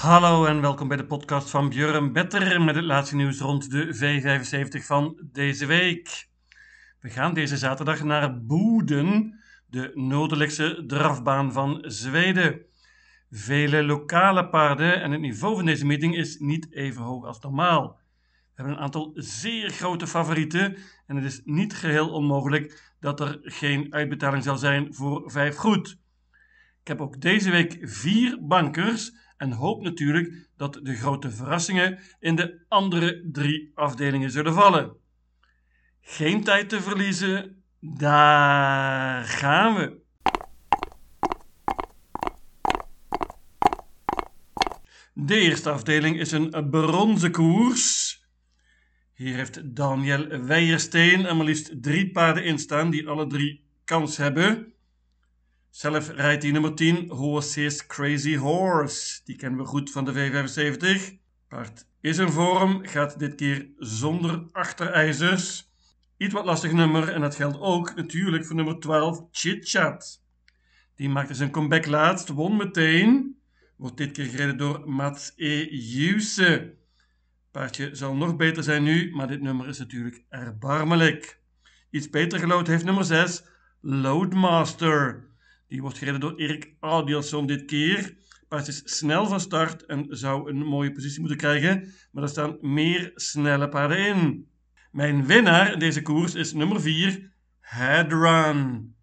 Hallo en welkom bij de podcast van Björn Better met het laatste nieuws rond de V75 van deze week. We gaan deze zaterdag naar Boeden, de noordelijkste drafbaan van Zweden. Vele lokale paarden en het niveau van deze meeting is niet even hoog als normaal. We hebben een aantal zeer grote favorieten en het is niet geheel onmogelijk dat er geen uitbetaling zal zijn voor vijf goed. Ik heb ook deze week vier bankers en hoop natuurlijk dat de grote verrassingen in de andere drie afdelingen zullen vallen. Geen tijd te verliezen, daar gaan we. De eerste afdeling is een bronzen koers. Hier heeft Daniel Weijersteen en maar liefst drie paarden in staan die alle drie kans hebben. Zelf rijdt hij nummer 10, Horses Crazy Horse. Die kennen we goed van de V75. Paard is in vorm, gaat dit keer zonder achterijzers. Iets wat lastig nummer en dat geldt ook natuurlijk voor nummer 12, Chit Chat. Die maakte zijn comeback laatst, won meteen. Wordt dit keer gereden door Mats E. Juse. Paardje zal nog beter zijn nu, maar dit nummer is natuurlijk erbarmelijk. Iets beter gelood heeft nummer 6, Loadmaster. Die wordt gereden door Erik Adielson dit keer. Paard is snel van start en zou een mooie positie moeten krijgen, maar er staan meer snelle paarden in. Mijn winnaar in deze koers is nummer 4, Headrun.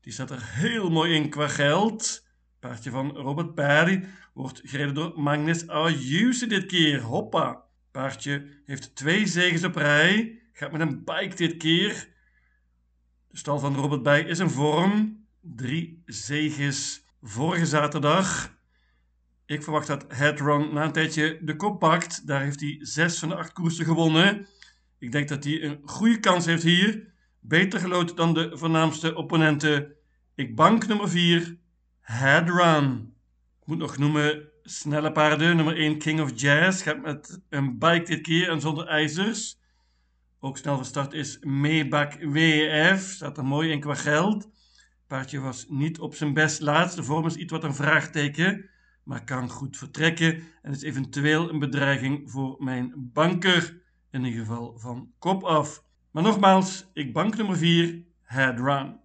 Die staat er heel mooi in qua geld. Paardje van Robert Perry wordt gereden door Magnus Ayuse dit keer. Hoppa. Paardje heeft twee zegens op rij. Gaat met een bike dit keer. De stal van Robert Bij is in vorm drie zeges vorige zaterdag. Ik verwacht dat Headrun na een tijdje de kop pakt. Daar heeft hij zes van de acht koersen gewonnen. Ik denk dat hij een goede kans heeft hier. Beter gelood dan de voornaamste opponenten. Ik bank nummer 4, Headrun. Ik moet nog noemen snelle paarden. Nummer 1, King of Jazz. Gaat met een bike dit keer en zonder ijzers. Ook snel van start is Maybach WF. Staat er mooi in qua geld. Paardje was niet op zijn best laatst. De vorm is iets wat een vraagteken, maar kan goed vertrekken en is eventueel een bedreiging voor mijn banker. In ieder geval van kop af. Maar nogmaals, ik bank nummer 4, Head Run.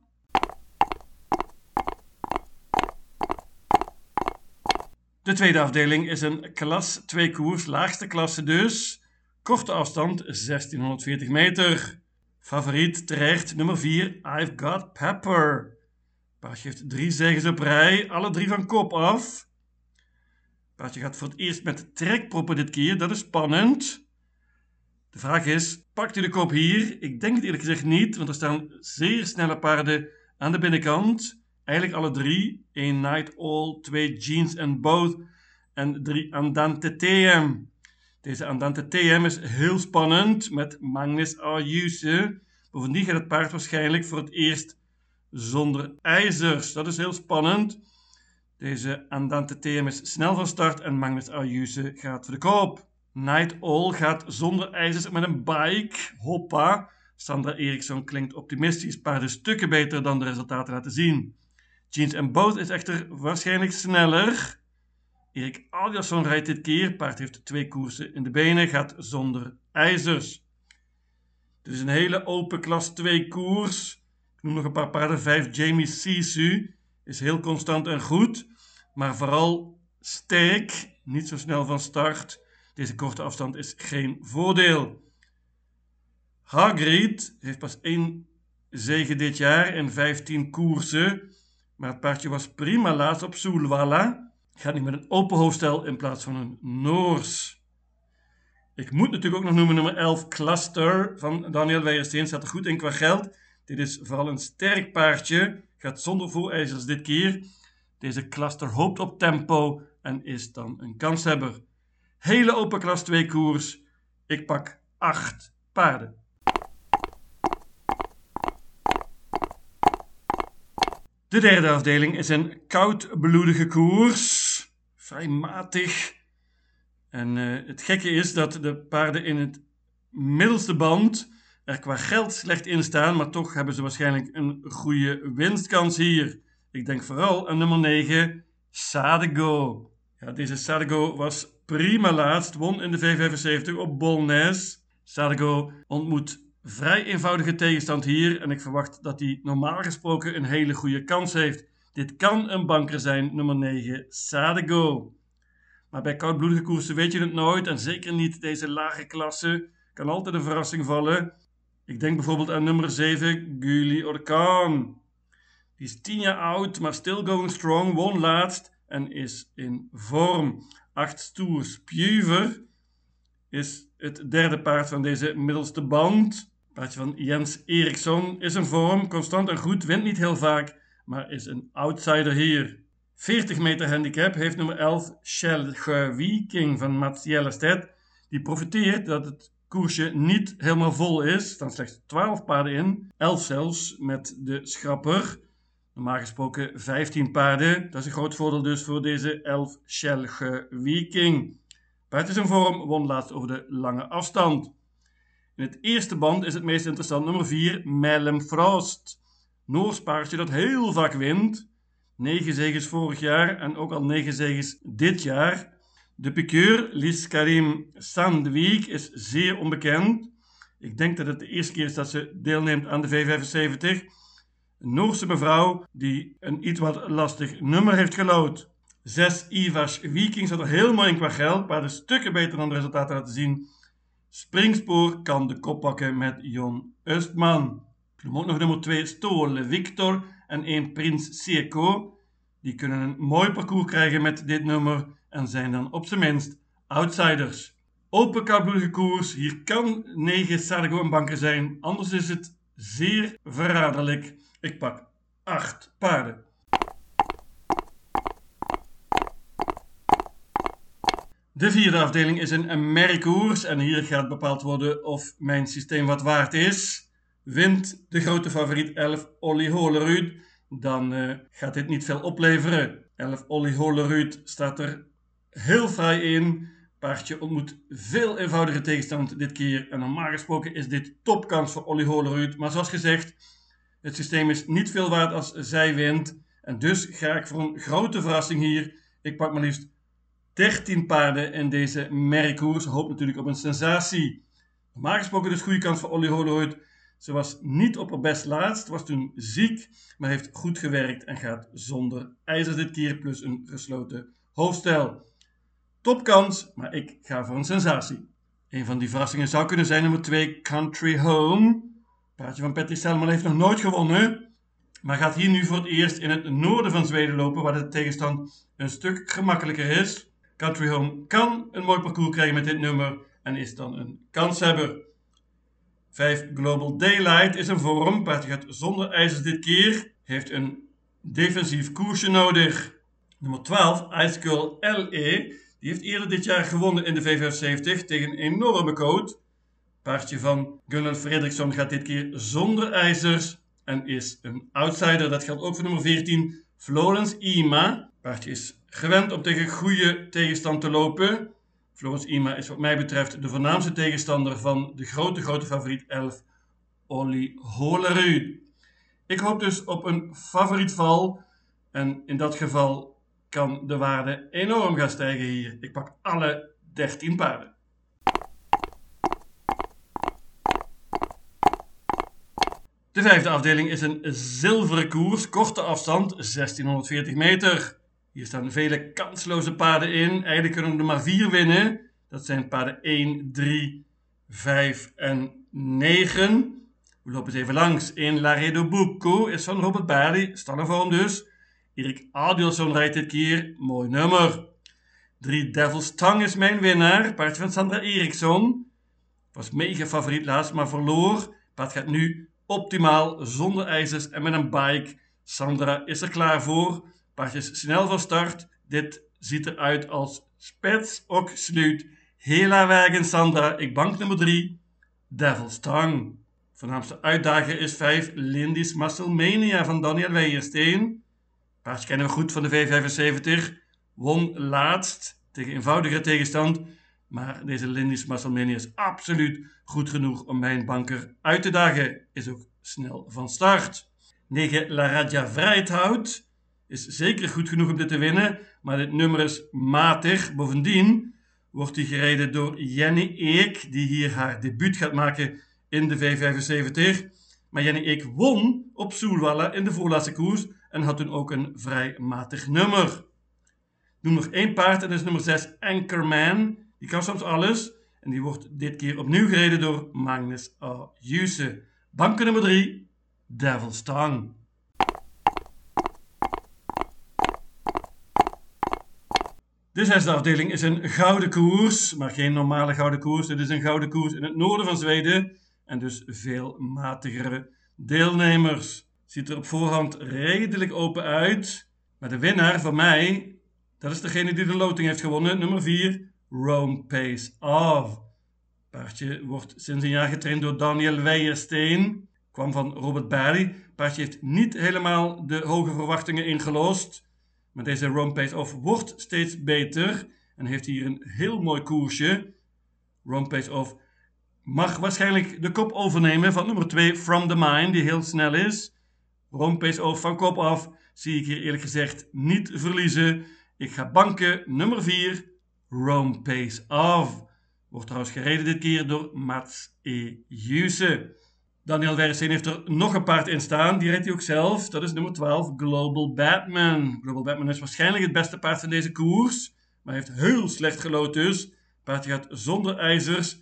De tweede afdeling is een klas 2 koers, laagste klasse dus. Korte afstand 1640 meter. Favoriet terecht nummer 4, I've Got Pepper. Paardje heeft drie zegens op rij, alle drie van kop af. Paardje gaat voor het eerst met trekproppen dit keer, dat is spannend. De vraag is, pakt hij de kop hier? Ik denk het eerlijk gezegd niet, want er staan zeer snelle paarden aan de binnenkant. Eigenlijk alle drie. één Night All, twee Jeans and Both en drie Andante TM. Deze Andante TM is heel spannend met Magnus Ayuse. Bovendien gaat het paard waarschijnlijk voor het eerst zonder ijzers. Dat is heel spannend. Deze Andante TM is snel van start en Magnus Ayuse gaat voor de koop. Night All gaat zonder ijzers met een bike. Hoppa. Sandra Eriksson klinkt optimistisch, paarden stukken beter dan de resultaten laten zien. Jeans and Boat is echter waarschijnlijk sneller. Erik Adiasson rijdt dit keer. Paard heeft twee koersen in de benen, gaat zonder ijzers. Het is een hele open klas 2 koers. Noem nog een paar paarden. 5 Jamie Sisu is heel constant en goed, maar vooral sterk, niet zo snel van start. Deze korte afstand is geen voordeel. Hagrid heeft pas één zege dit jaar in 15 koersen, maar het paardje was prima laatst op Soelwalla. Gaat nu met een open hoofdstel in plaats van een Noors. Ik moet natuurlijk ook nog noemen nummer 11 Cluster van Daniel Weijersteen. Staat er goed in qua geld. Dit is vooral een sterk paardje. Gaat zonder voorijzers dit keer. Deze cluster hoopt op tempo en is dan een kanshebber. Hele open klas 2 koers. Ik pak 8 paarden. De derde afdeling is een koudbloedige koers. Vrij matig. En uh, het gekke is dat de paarden in het middelste band er qua geld slecht in staan, maar toch hebben ze waarschijnlijk een goede winstkans hier. Ik denk vooral aan nummer 9, Sadego. Ja, deze Sargo was prima laatst, won in de V75 op Bolnes. Sargo ontmoet vrij eenvoudige tegenstand hier en ik verwacht dat hij normaal gesproken een hele goede kans heeft. Dit kan een banker zijn, nummer 9, Sadego. Maar bij koudbloedige koersen weet je het nooit en zeker niet deze lage klasse. Kan altijd een verrassing vallen. Ik denk bijvoorbeeld aan nummer 7, Guli Orkan. Die is 10 jaar oud, maar still going strong, won laatst en is in vorm. 8 stoers. Pjuver is het derde paard van deze middelste band. Paardje van Jens Eriksson is in vorm, constant en goed, wint niet heel vaak, maar is een outsider hier. 40 meter handicap heeft nummer 11 Schelge Viking van Mats Jellestedt. Die profiteert dat het koersje niet helemaal vol is. Er staan slechts 12 paarden in, 11 zelfs met de schrapper. Normaal gesproken 15 paarden. Dat is een groot voordeel dus voor deze 11 Schelge Viking. Paard is in vorm, won laatst over de lange afstand. In het eerste band is het meest interessant nummer 4, Melem Frost. Noors paardje dat heel vaak wint. 9 zegens vorig jaar en ook al 9 zegens dit jaar. De piqueur, Lies Karim Sandwijk, is zeer onbekend. Ik denk dat het de eerste keer is dat ze deelneemt aan de V75. Een Noorse mevrouw die een iets wat lastig nummer heeft gelood. 6 Ivas Viking zat er heel mooi in qua geld, maar de stukken beter dan de resultaten laten zien. Springspoor kan de kop pakken met Jon Östman. Ik noem ook nog nummer 2 Stole Victor en 1 Prins Seco. Die kunnen een mooi parcours krijgen met dit nummer en zijn dan op zijn minst outsiders. Open koudbloedige koers. Hier kan 9 Sargo een banker zijn, anders is het zeer verraderlijk. Ik pak 8 paarden. De vierde afdeling is een merkkoers en hier gaat bepaald worden of mijn systeem wat waard is. Wint de grote favoriet 11 Olly dan uh, gaat dit niet veel opleveren. 11 Olly staat er heel vrij in. Paardje ontmoet veel eenvoudige tegenstand dit keer. En normaal gesproken is dit topkans voor Olly Holerud. Maar zoals gezegd, het systeem is niet veel waard als zij wint. En dus ga ik voor een grote verrassing hier. Ik pak maar liefst 13 paarden in deze merkkoers. Hoop natuurlijk op een sensatie. Normaal gesproken dus goede kans voor Olly Holerud. Ze was niet op haar best laatst, was toen ziek, maar heeft goed gewerkt en gaat zonder ijzer dit keer plus een gesloten hoofdstel. Topkans, maar ik ga voor een sensatie. Een van die verrassingen zou kunnen zijn nummer 2 Country Home. Paardje van Patrick Selman heeft nog nooit gewonnen, maar gaat hier nu voor het eerst in het noorden van Zweden lopen, waar de tegenstand een stuk gemakkelijker is. Country Home kan een mooi parcours krijgen met dit nummer en is dan een kanshebber. 5 Global Daylight is een vorm, paardje gaat zonder ijzers dit keer, heeft een defensief koersje nodig. Nummer 12 Ice Girl LE, die heeft eerder dit jaar gewonnen in de V75 tegen een enorme coat. Paardje van Gunnar Fredriksson gaat dit keer zonder ijzers en is een outsider. Dat geldt ook voor nummer 14 Florence Ima. Paardje is gewend om tegen goede tegenstand te lopen. Florence Ima is wat mij betreft de voornaamste tegenstander van de grote, grote favoriet 11, Olly Holerud. Ik hoop dus op een favorietval en in dat geval kan de waarde enorm gaan stijgen hier. Ik pak alle 13 paarden. De vijfde afdeling is een zilveren koers, korte afstand, 1640 meter. Hier staan vele kansloze paarden in. Eigenlijk kunnen we er maar vier winnen. Dat zijn paarden 1, 3, 5 en 9. We lopen eens even langs. 1 Laredo Bucco is van Robert Barley. Stallenvorm dus. Erik Adielson rijdt dit keer. Mooi nummer. 3 Devil's Tongue is mijn winnaar. Paardje van Sandra Eriksson. Was mega favoriet laatst, maar verloor. Paard gaat nu optimaal, zonder ijzers en met een bike. Sandra is er klaar voor. Paardjes snel van start. Dit ziet eruit als spets ook sluit. Hela wagen Sandra. Ik bank nummer 3. Devil's Tongue. Voornaamste uitdager is 5 Lindy's Musclemania van Daniel Weijersteen. Paardje kennen we goed van de V75. Won laatst tegen eenvoudige tegenstand. Maar deze Lindy's Musclemania is absoluut goed genoeg om mijn banker uit te dagen. Is ook snel van start. 9 La Raja Vrijthout is zeker goed genoeg om dit te winnen, maar dit nummer is matig. Bovendien wordt hij gereden door Jenny Eek, die hier haar debuut gaat maken in de V75. Maar Jenny Eek won op Soelwalla in de voorlaatste koers en had toen ook een vrij matig nummer. Noem nog één paard en dat is nummer 6 Anchorman. Die kan soms alles en die wordt dit keer opnieuw gereden door Magnus A. Juse. Banken nummer 3 Devil's Tongue. De zesde afdeling is een gouden koers, maar geen normale gouden koers. Het is een gouden koers in het noorden van Zweden en dus veel matigere deelnemers. Ziet er op voorhand redelijk open uit. Maar de winnaar van mij, dat is degene die de loting heeft gewonnen, nummer 4, Rome Pace Off. Paardje wordt sinds een jaar getraind door Daniel Weijersteen. Kwam van Robert Barry. Paardje heeft niet helemaal de hoge verwachtingen ingelost. Maar deze Rome Pace Off wordt steeds beter. En heeft hier een heel mooi koersje. Rome Pace Off mag waarschijnlijk de kop overnemen van nummer 2 From the Mine, die heel snel is. Off van kop af zie ik hier eerlijk gezegd niet verliezen. Ik ga banken nummer 4 Rome Pace Off. Wordt trouwens gereden dit keer door Mats E. Juse. Daniel Werseen heeft er nog een paard in staan. Die rijdt hij ook zelf. Dat is nummer 12, Global Batman. Global Batman is waarschijnlijk het beste paard van deze koers. Maar heeft heel slecht geloten dus. Het paardje gaat zonder ijzers.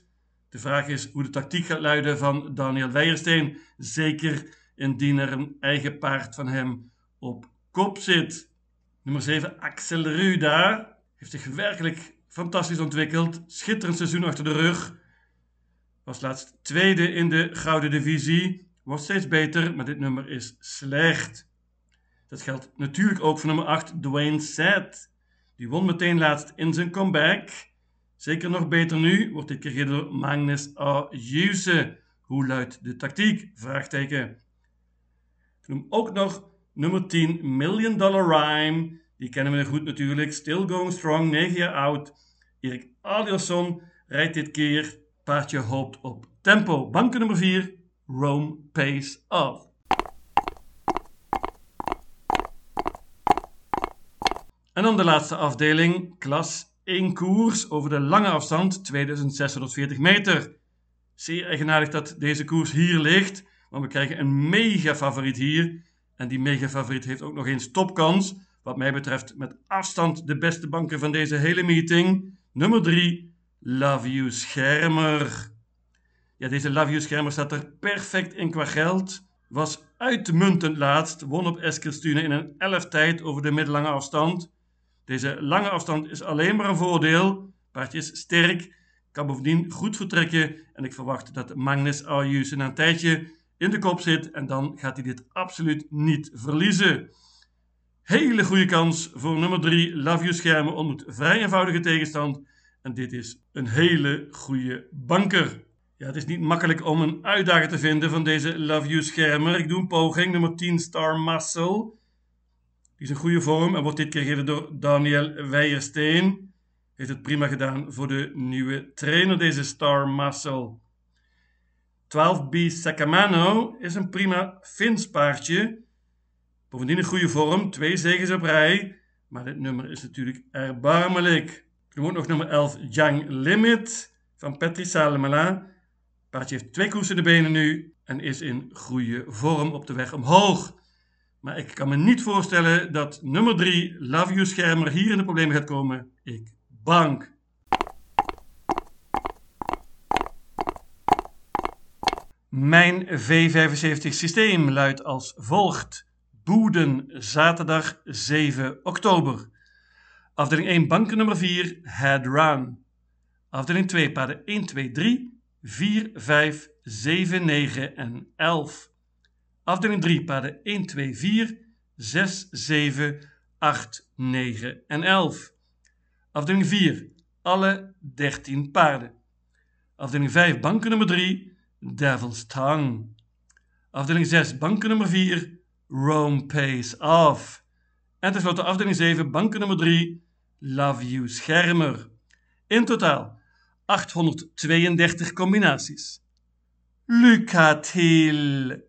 De vraag is hoe de tactiek gaat luiden van Daniel Weijersteen. Zeker indien er een eigen paard van hem op kop zit. Nummer 7, Axel Ruda. Heeft zich werkelijk fantastisch ontwikkeld. Schitterend seizoen achter de rug. Was laatst tweede in de Gouden Divisie. Wordt steeds beter, maar dit nummer is slecht. Dat geldt natuurlijk ook voor nummer 8, Dwayne Sad. Die won meteen laatst in zijn comeback. Zeker nog beter nu, wordt dit keer door Magnus A. Juse. Hoe luidt de tactiek? Vraagteken. Noem ook nog nummer 10, Million Dollar Rhyme. Die kennen we goed natuurlijk. Still going strong, 9 jaar oud. Erik Adielson rijdt dit keer. Paardje hoopt op tempo. Banken nummer 4, Rome Pace Off. En dan de laatste afdeling, klas 1 koers over de lange afstand, 2640 meter. Zeer eigenaardig dat deze koers hier ligt, want we krijgen een mega favoriet hier. En die mega favoriet heeft ook nog eens topkans. Wat mij betreft met afstand de beste banker van deze hele meeting. Nummer 3, Love You Schermer. Ja, deze Love You Schermer staat er perfect in qua geld. Was uitmuntend laatst, won op Eskilstune in een 11 tijd over de middellange afstand. Deze lange afstand is alleen maar een voordeel. Paardje is sterk, kan bovendien goed vertrekken en ik verwacht dat Magnus Ayus na een tijdje in de kop zit en dan gaat hij dit absoluut niet verliezen. Hele goede kans voor nummer 3, Love You Schermen, ontmoet vrij eenvoudige tegenstand en dit is een hele goede banker. Ja, het is niet makkelijk om een uitdager te vinden van deze Love You Schermer. Ik doe een poging, nummer 10 Star Muscle. Die is in goede vorm en wordt dit keer gegeven door Daniel Weijersteen. Heeft het prima gedaan voor de nieuwe trainer, deze Star Muscle. 12B Sacamano is een prima Fins paardje. Bovendien een goede vorm, twee zegens op rij. Maar dit nummer is natuurlijk erbarmelijk. Er wordt nog nummer 11 Young Limit van Petri Salemela. Paardje heeft twee koers in de benen nu en is in goede vorm op de weg omhoog. Maar ik kan me niet voorstellen dat nummer 3, Love You Schermer, hier in de problemen gaat komen. Ik bank. Mijn V75 systeem luidt als volgt. Boeden, zaterdag 7 oktober. Afdeling 1, banken nummer 4, head run. Afdeling 2, paden 1, 2, 3, 4, 5, 7, 9 en 11. Afdeling 3, paden 1, 2, 4, 6, 7, 8, 9 en 11. Afdeling 4, alle 13 paarden. Afdeling 5, banken nummer 3, Devil's Tongue. Afdeling 6, banken nummer 4, Rome Pace Off. En tenslotte afdeling 7, banken nummer 3, Love You Schermer. In totaal 832 combinaties. Lucatil.